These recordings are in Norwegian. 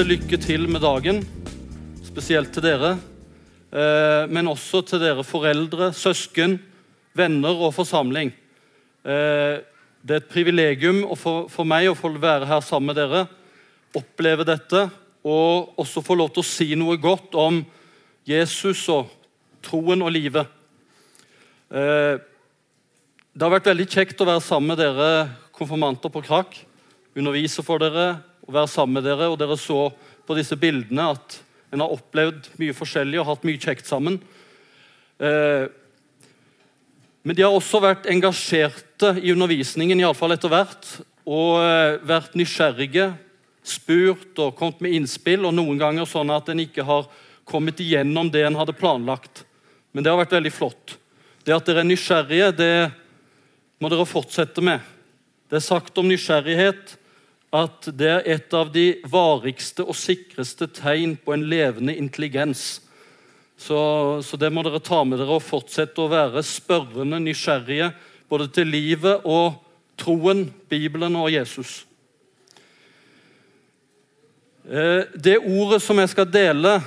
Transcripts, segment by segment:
til lykke til med dagen, spesielt til dere. Eh, men også til dere foreldre, søsken, venner og forsamling. Eh, det er et privilegium for meg å få være her sammen med dere, oppleve dette og også få lov til å si noe godt om Jesus og troen og livet. Eh, det har vært veldig kjekt å være sammen med dere konfirmanter på Krak. Undervise for dere og være sammen med dere. Og dere så på disse bildene at en har opplevd mye forskjellig og hatt mye kjekt sammen. Eh, men de har også vært engasjerte i undervisningen, iallfall etter hvert. Og eh, vært nysgjerrige, spurt og kommet med innspill. Og noen ganger sånn at en ikke har kommet igjennom det en hadde planlagt. Men det har vært veldig flott. Det at dere er nysgjerrige, det må dere fortsette med. Det er sagt om nysgjerrighet at det er et av de varigste og sikreste tegn på en levende intelligens. Så, så, det må dere ta med dere og fortsette å være spørrende, nysgjerrige både til livet og troen, Bibelen og Jesus. Eh, det ordet som jeg skal dele,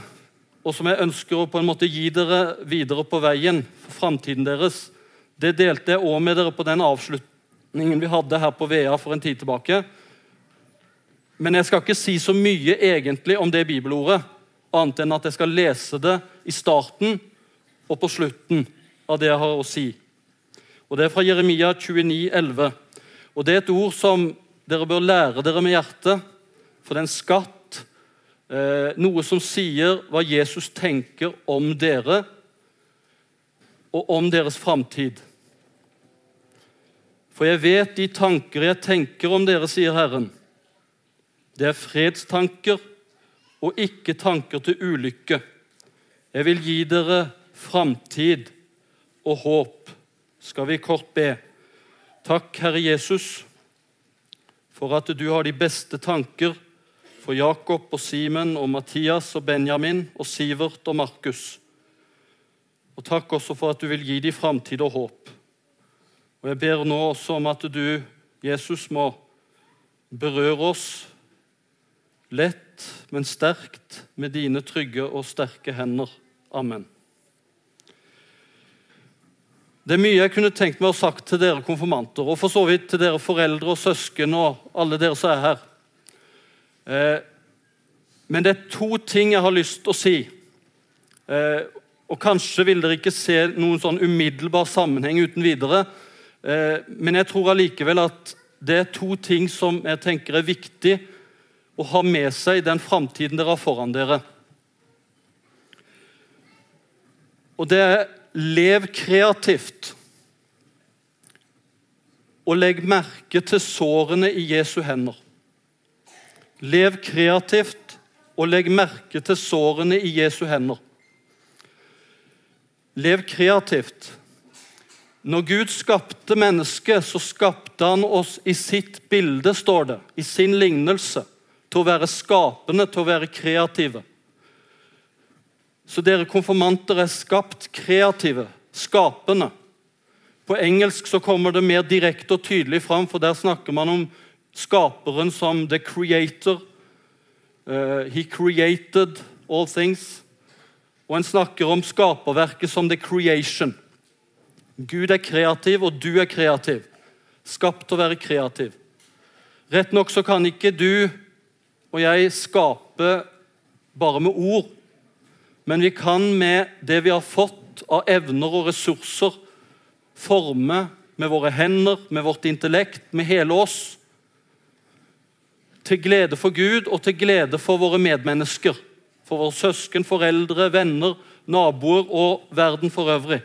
og som jeg ønsker å på en måte gi dere videre på veien for framtiden deres, det delte jeg òg med dere på den avslutningen vi hadde her på VEA for en tid tilbake. Men jeg skal ikke si så mye egentlig om det bibelordet, annet enn at jeg skal lese det i starten og på slutten av det jeg har å si. Og Det er fra Jeremia 29, 11. Og Det er et ord som dere bør lære dere med hjertet, for det er en skatt. Eh, noe som sier hva Jesus tenker om dere og om deres framtid. For jeg vet de tanker jeg tenker om dere, sier Herren. Det er fredstanker og ikke tanker til ulykke. Jeg vil gi dere framtid og håp. Skal vi kort be. Takk, Herre Jesus, for at du har de beste tanker for Jakob og Simen og Mathias og Benjamin og Sivert og Markus. Og takk også for at du vil gi dem framtid og håp. Og Jeg ber nå også om at du, Jesus, må berøre oss lett, men sterkt med dine trygge og sterke hender. Amen. Det er mye jeg kunne tenkt meg å sagt til dere konfirmanter, og for så vidt til dere foreldre og søsken og alle dere som er her. Eh, men det er to ting jeg har lyst til å si. Eh, og Kanskje vil dere ikke se noen sånn umiddelbar sammenheng uten videre, eh, men jeg tror allikevel at det er to ting som jeg tenker er viktig å ha med seg den framtiden dere har foran dere. Og det er lev kreativt. Og legg merke til sårene i Jesu hender. Lev kreativt og legg merke til sårene i Jesu hender. Lev kreativt. Når Gud skapte mennesket, så skapte han oss i sitt bilde, står det. I sin lignelse. Til å være skapende, til å være kreative. Så dere konfirmanter er skapt kreative, skapende. På engelsk så kommer det mer direkte og tydelig fram, for der snakker man om skaperen som the creator. Uh, he created all things. Og en snakker om skaperverket som the creation. Gud er kreativ, og du er kreativ. Skapt til å være kreativ. Rett nok så kan ikke du og jeg skape bare med ord. Men vi kan med det vi har fått av evner og ressurser, forme med våre hender, med vårt intellekt, med hele oss. Til glede for Gud og til glede for våre medmennesker. For våre søsken, foreldre, venner, naboer og verden for øvrig.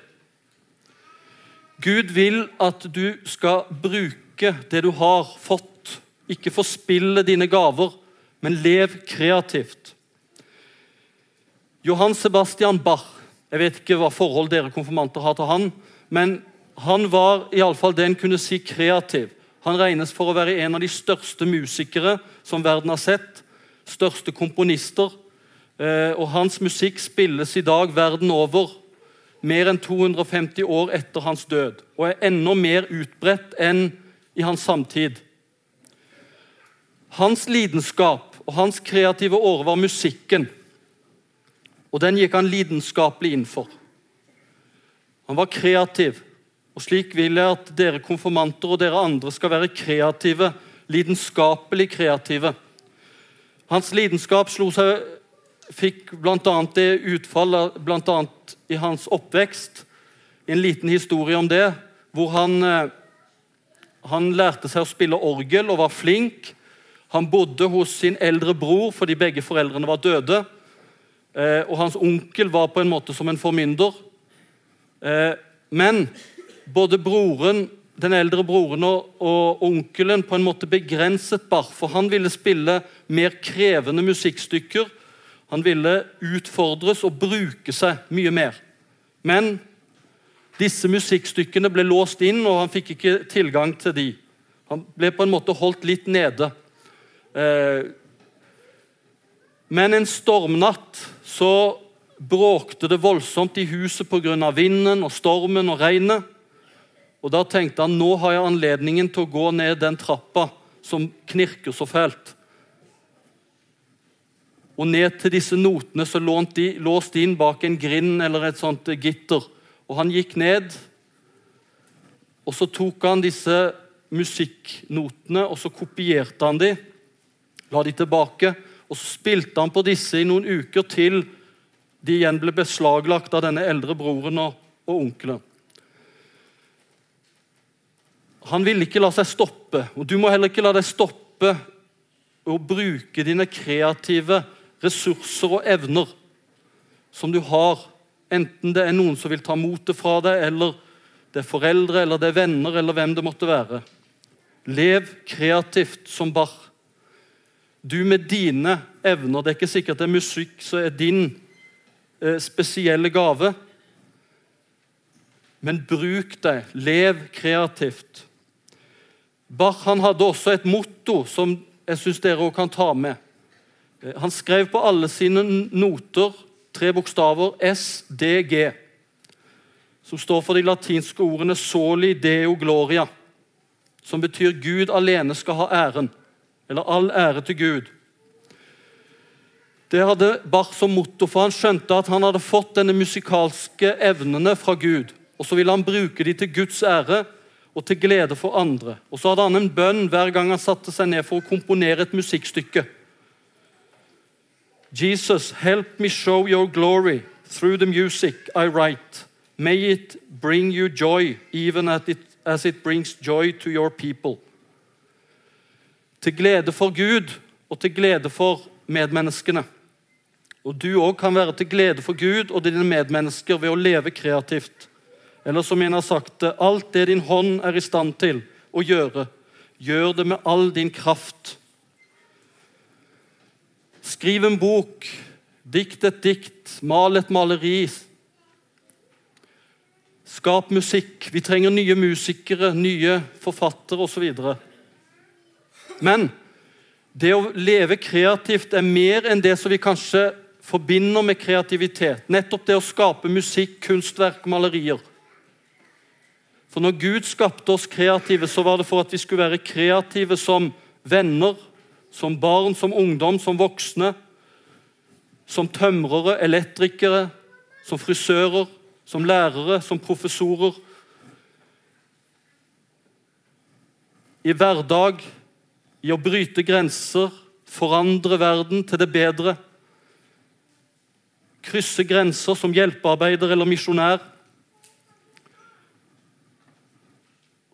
Gud vil at du skal bruke det du har fått. Ikke forspille dine gaver, men lev kreativt. Johan Sebastian Bach Jeg vet ikke hva forhold dere konfirmanter har til han, men han var i alle fall det en kunne si kreativ. Han regnes for å være en av de største musikere som verden har sett. Største komponister. Eh, og hans musikk spilles i dag verden over. Mer enn 250 år etter hans død. Og er enda mer utbredt enn i hans samtid. Hans lidenskap og hans kreative åre var musikken. Og den gikk han lidenskapelig inn for. Han var kreativ. Og slik vil jeg at dere konfirmanter og dere andre skal være kreative, lidenskapelig kreative. Hans lidenskap slo seg, fikk bl.a. det utfallet bl.a. i hans oppvekst. En liten historie om det, hvor han, eh, han lærte seg å spille orgel og var flink. Han bodde hos sin eldre bror fordi begge foreldrene var døde. Eh, og hans onkel var på en måte som en formynder. Eh, men både broren, den eldre broren og, onkelen på en måte begrenset Bach, for han ville spille mer krevende musikkstykker. Han ville utfordres og bruke seg mye mer. Men disse musikkstykkene ble låst inn, og han fikk ikke tilgang til de. Han ble på en måte holdt litt nede. Eh, men en stormnatt så bråkte det voldsomt i huset pga. vinden og stormen og regnet. Og Da tenkte han nå har jeg anledningen til å gå ned den trappa som knirker så fælt. Og ned til disse notene så låst de inn bak en grind eller et sånt gitter. Og Han gikk ned, og så tok han disse musikknotene og så kopierte han de, la de tilbake, og så spilte han på disse i noen uker til de igjen ble beslaglagt av denne eldre broren og, og onkelen. Han ville ikke la seg stoppe, og du må heller ikke la deg stoppe å bruke dine kreative ressurser og evner som du har, enten det er noen som vil ta motet fra deg, eller det er foreldre, eller det er venner, eller hvem det måtte være. Lev kreativt som Bach. Du med dine evner Det er ikke sikkert det er musikk som er din eh, spesielle gave. Men bruk det. Lev kreativt. Bach han hadde også et motto som jeg syns dere òg kan ta med. Eh, han skrev på alle sine noter tre bokstaver SDG, som står for de latinske ordene 'soli deo gloria', som betyr 'Gud alene skal ha æren', eller 'all ære til Gud'. Det hadde Bach som motto, for han skjønte at han hadde fått denne musikalske evnene fra Gud. Og så ville han bruke de til Guds ære og til glede for andre. Og så hadde han en bønn hver gang han satte seg ned for å komponere et musikkstykke. Jesus, help me show your glory through the music I write. May it bring you joy, even as it brings joy to your people. Til glede for Gud og til glede for medmenneskene. Og Du òg kan være til glede for Gud og dine medmennesker ved å leve kreativt. Eller som en har sagt det, alt det din hånd er i stand til å gjøre, gjør det med all din kraft. Skriv en bok, dikt et dikt, mal et maleri. Skap musikk. Vi trenger nye musikere, nye forfattere osv. Men det å leve kreativt er mer enn det som vi kanskje forbinder med kreativitet. Nettopp det å skape musikk, kunstverk, malerier. For når Gud skapte oss kreative, så var det for at vi skulle være kreative som venner, som barn, som ungdom, som voksne. Som tømrere, elektrikere, som frisører, som lærere, som professorer. I hverdag, i å bryte grenser, forandre verden til det bedre. Krysse grenser som hjelpearbeider eller misjonær.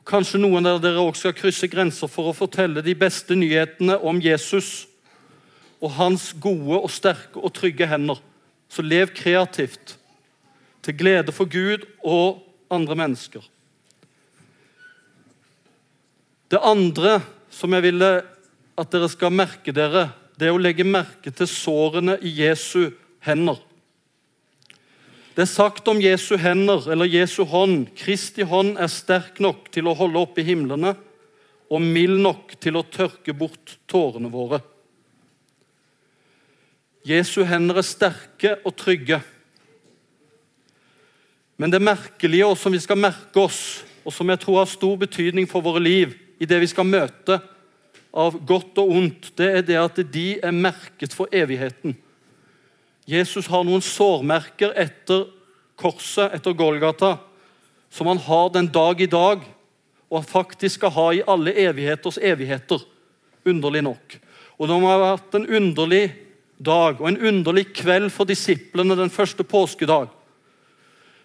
Kanskje noen av dere også skal krysse grenser for å fortelle de beste nyhetene om Jesus og hans gode og sterke og trygge hender. Så lev kreativt, til glede for Gud og andre mennesker. Det andre som jeg ville at dere skal merke dere, det er å legge merke til sårene i Jesu hender. Det er sagt om Jesu hender eller Jesu hånd Kristi hånd er sterk nok til å holde oppe himlene og mild nok til å tørke bort tårene våre. Jesu hender er sterke og trygge. Men det merkelige, og som vi skal merke oss, og som jeg tror har stor betydning for våre liv i det vi skal møte av godt og ondt, det er det at de er merket for evigheten. Jesus har noen sårmerker etter korset, etter Golgata, som han har den dag i dag, og han faktisk skal ha i alle evigheters evigheter. Underlig nok. Og det må ha vært en underlig dag og en underlig kveld for disiplene den første påskedag.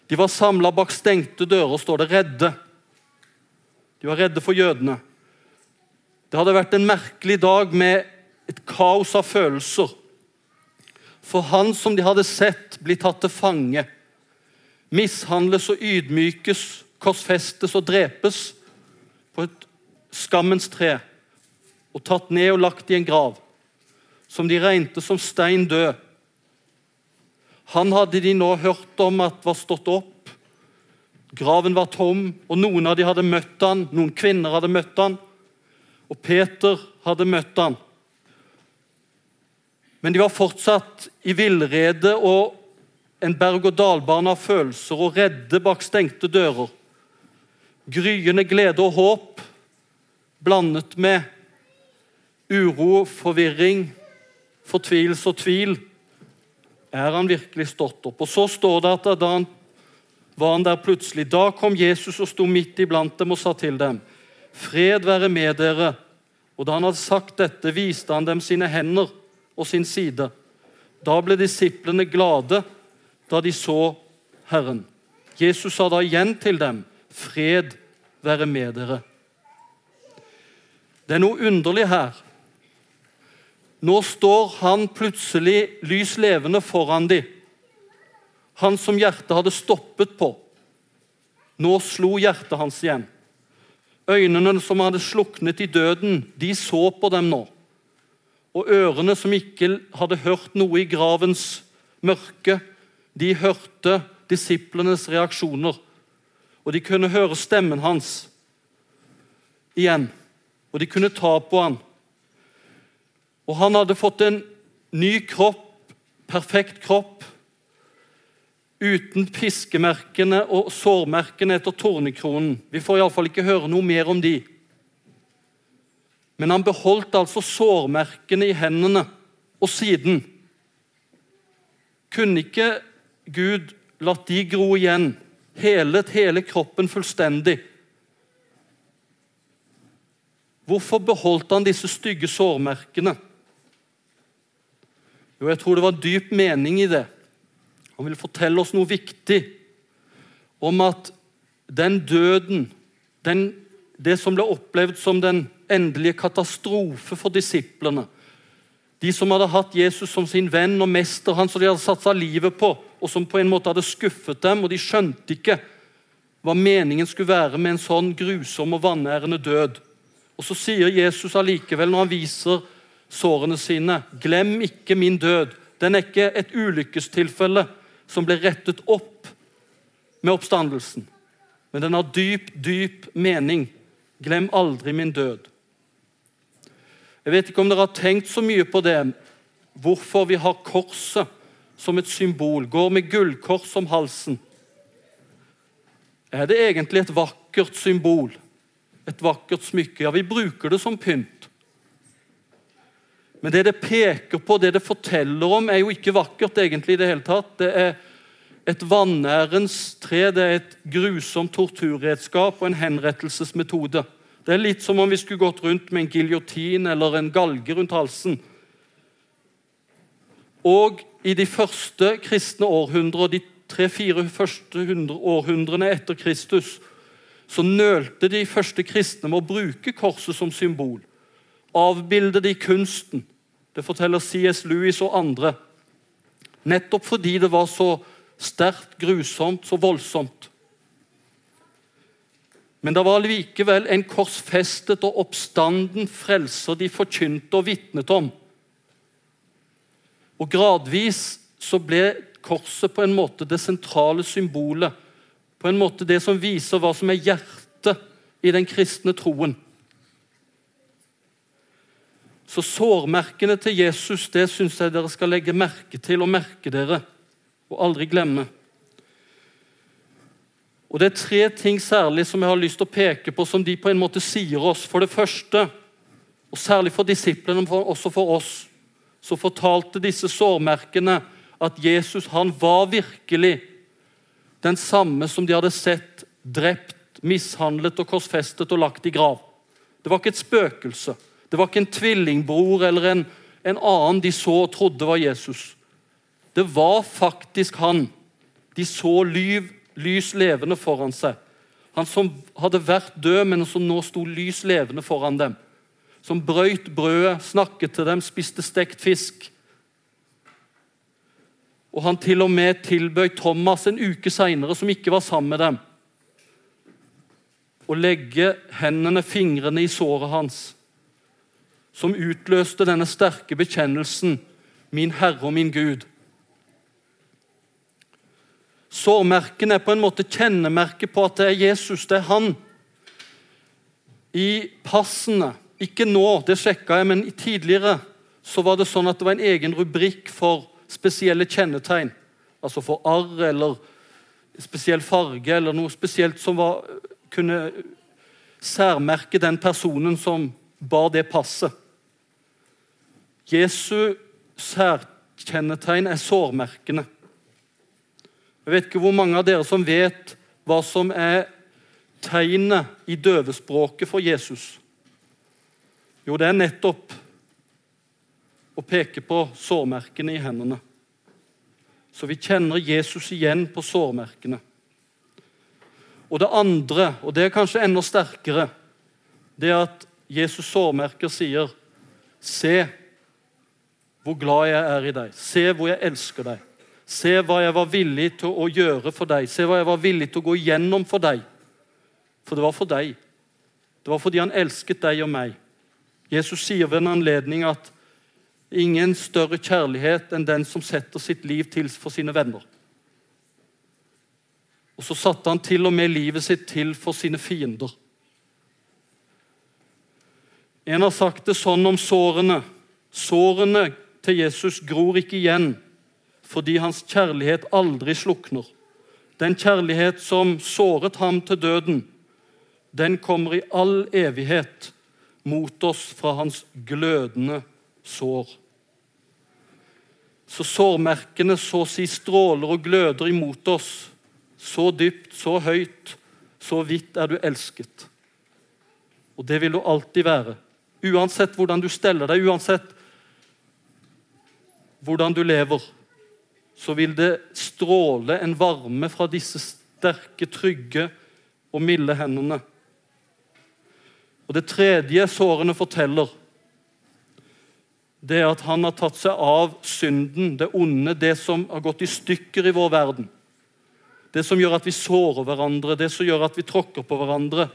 De var samla bak stengte dører, står det, redde. De var redde for jødene. Det hadde vært en merkelig dag med et kaos av følelser. For han som de hadde sett bli tatt til fange, mishandles og ydmykes, korsfestes og drepes på et skammens tre og tatt ned og lagt i en grav, som de regnet som stein død. Han hadde de nå hørt om at var stått opp. Graven var tom, og noen av dem hadde møtt han, noen kvinner hadde møtt han, og Peter hadde møtt han. Men de var fortsatt i villrede og en berg-og-dal-bane av følelser og redde bak stengte dører. Gryende glede og håp blandet med uro, forvirring, fortvilelse og tvil. Er han virkelig stått opp? Og Så står det at da han var han der plutselig. Da kom Jesus og sto midt iblant dem og sa til dem, Fred være med dere. Og da han hadde sagt dette, viste han dem sine hender og sin side. Da ble disiplene glade da de så Herren. Jesus sa da igjen til dem, 'Fred være med dere'. Det er noe underlig her. Nå står han plutselig lys levende foran dem. Han som hjertet hadde stoppet på. Nå slo hjertet hans igjen. Øynene som hadde sluknet i døden, de så på dem nå og ørene som ikke hadde hørt noe i gravens mørke, de hørte disiplenes reaksjoner. Og de kunne høre stemmen hans igjen. Og de kunne ta på han. Og han hadde fått en ny kropp, perfekt kropp, uten piskemerkene og sårmerkene etter tornekronen. Vi får iallfall ikke høre noe mer om de. Men han beholdt altså sårmerkene i hendene og siden. Kunne ikke Gud latt de gro igjen, helet hele kroppen fullstendig? Hvorfor beholdt han disse stygge sårmerkene? Jo, jeg tror det var dyp mening i det. Han vil fortelle oss noe viktig om at den døden, den, det som ble opplevd som den endelige katastrofe for disiplene. De som hadde hatt Jesus som sin venn og mester, han som de hadde satsa livet på, og som på en måte hadde skuffet dem, og de skjønte ikke hva meningen skulle være med en sånn grusom og vanærende død. Og Så sier Jesus allikevel, når han viser sårene sine, glem ikke min død. Den er ikke et ulykkestilfelle som ble rettet opp med oppstandelsen, men den har dyp, dyp mening. Glem aldri min død. Jeg vet ikke om dere har tenkt så mye på det, hvorfor vi har korset som et symbol, går med gullkors om halsen. Er det egentlig et vakkert symbol, et vakkert smykke? Ja, vi bruker det som pynt. Men det det peker på, det det forteller om, er jo ikke vakkert egentlig i det hele tatt. Det er et vanærens tre, det er et grusomt torturredskap og en henrettelsesmetode. Det er litt som om vi skulle gått rundt med en giljotin eller en galge rundt halsen. Og i de første kristne århundrer, de tre-fire første århundrene etter Kristus, så nølte de første kristne med å bruke korset som symbol. Avbilde det i kunsten. Det forteller C.S. Lewis og andre. Nettopp fordi det var så sterkt, grusomt, så voldsomt. Men det var likevel en korsfestet og oppstanden frelser de forkynte og vitnet om. Og Gradvis så ble korset på en måte det sentrale symbolet. På en måte det som viser hva som er hjertet i den kristne troen. Så sårmerkene til Jesus det syns jeg dere skal legge merke til og merke dere, og aldri glemme. Og Det er tre ting særlig som jeg har lyst til å peke på, som de på en måte sier oss. For det første og særlig for disiplene, men også for oss, så fortalte disse sårmerkene at Jesus han var virkelig den samme som de hadde sett drept, mishandlet og korsfestet og lagt i grav. Det var ikke et spøkelse. Det var ikke en tvillingbror eller en, en annen de så og trodde var Jesus. Det var faktisk han. De så lyv, lys levende foran seg. Han som hadde vært død, men som nå sto lys levende foran dem. Som brøyt brødet, snakket til dem, spiste stekt fisk. Og han til og med tilbød Thomas en uke seinere, som ikke var sammen med dem, å legge hendene, fingrene, i såret hans. Som utløste denne sterke bekjennelsen, min Herre og min Gud. Sårmerkene er på en måte kjennemerket på at det er Jesus, det er han. I passene, ikke nå, det sjekka jeg, men tidligere så var det sånn at det var en egen rubrikk for spesielle kjennetegn. Altså for arr eller spesiell farge eller noe spesielt som var, kunne særmerke den personen som bar det passet. Jesu særkjennetegn er sårmerkene. Jeg vet ikke hvor mange av dere som vet hva som er tegnet i døvespråket for Jesus. Jo, det er nettopp å peke på sårmerkene i hendene. Så vi kjenner Jesus igjen på sårmerkene. Og det andre, og det er kanskje enda sterkere, det er at Jesus sårmerker sier Se hvor glad jeg er i deg. Se hvor jeg elsker deg. Se hva jeg var villig til å gjøre for deg. Se hva jeg var villig til å gå igjennom for deg. For det var for deg. Det var fordi han elsket deg og meg. Jesus sier ved en anledning at ingen større kjærlighet enn den som setter sitt liv til for sine venner. Og så satte han til og med livet sitt til for sine fiender. En har sagt det sånn om sårene. Sårene til Jesus gror ikke igjen fordi hans kjærlighet aldri slukner. Den kjærlighet som såret ham til døden, den kommer i all evighet mot oss fra hans glødende sår. Så sårmerkene så å si stråler og gløder imot oss. Så dypt, så høyt, så vidt er du elsket. Og det vil du alltid være. Uansett hvordan du steller deg, uansett hvordan du lever så vil det stråle en varme fra disse sterke, trygge og milde hendene. Og Det tredje sårene forteller, det er at han har tatt seg av synden, det onde, det som har gått i stykker i vår verden. Det som gjør at vi sårer hverandre, det som gjør at vi tråkker på hverandre.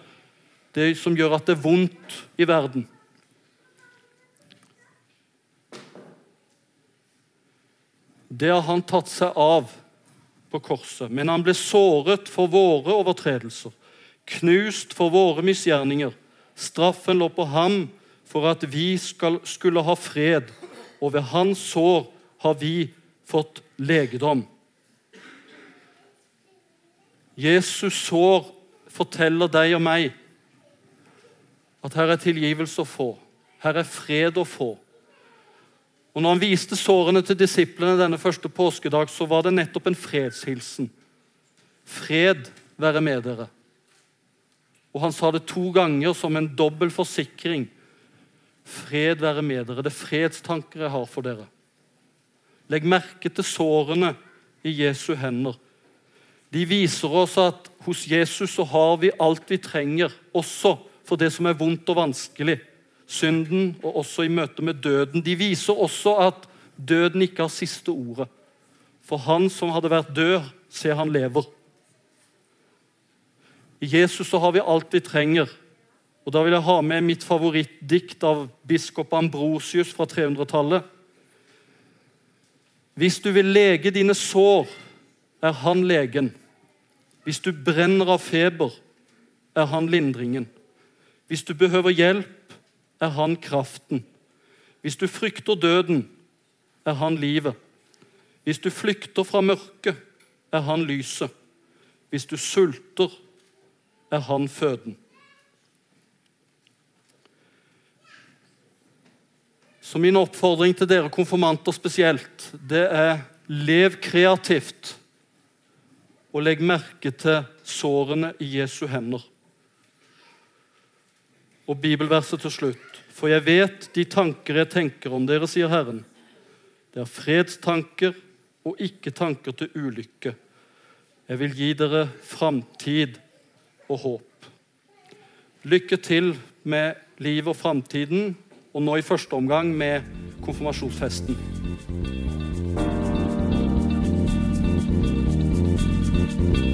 Det som gjør at det er vondt i verden. Det har han tatt seg av på korset. Men han ble såret for våre overtredelser, knust for våre misgjerninger. Straffen lå på ham for at vi skal, skulle ha fred, og ved hans sår har vi fått legedom. Jesus sår forteller deg og meg at her er tilgivelse å få. Her er fred å få. Og når han viste sårene til disiplene denne første påskedag, så var det nettopp en fredshilsen. Fred være med dere. Og han sa det to ganger som en dobbel forsikring. Fred være med dere. Det er fredstanker jeg har for dere. Legg merke til sårene i Jesu hender. De viser oss at hos Jesus så har vi alt vi trenger, også for det som er vondt og vanskelig synden og også i møte med døden. De viser også at døden ikke har siste ordet. For han som hadde vært død, ser han lever. I Jesus så har vi alt vi trenger. Og Da vil jeg ha med mitt favorittdikt av biskop Ambrosius fra 300-tallet. Hvis du vil lege dine sår, er han legen. Hvis du brenner av feber, er han lindringen. Hvis du behøver hjelp, er han kraften. Hvis du frykter døden, er han livet. Hvis du flykter fra mørket, er han lyset. Hvis du sulter, er han føden. Så min oppfordring til dere konfirmanter spesielt, det er lev kreativt. Og legg merke til sårene i Jesu hender. Og bibelverset til slutt. For jeg vet de tanker jeg tenker om dere, sier Herren. Det er fredstanker og ikke tanker til ulykke. Jeg vil gi dere framtid og håp. Lykke til med livet og framtiden, og nå i første omgang med konfirmasjonsfesten. thank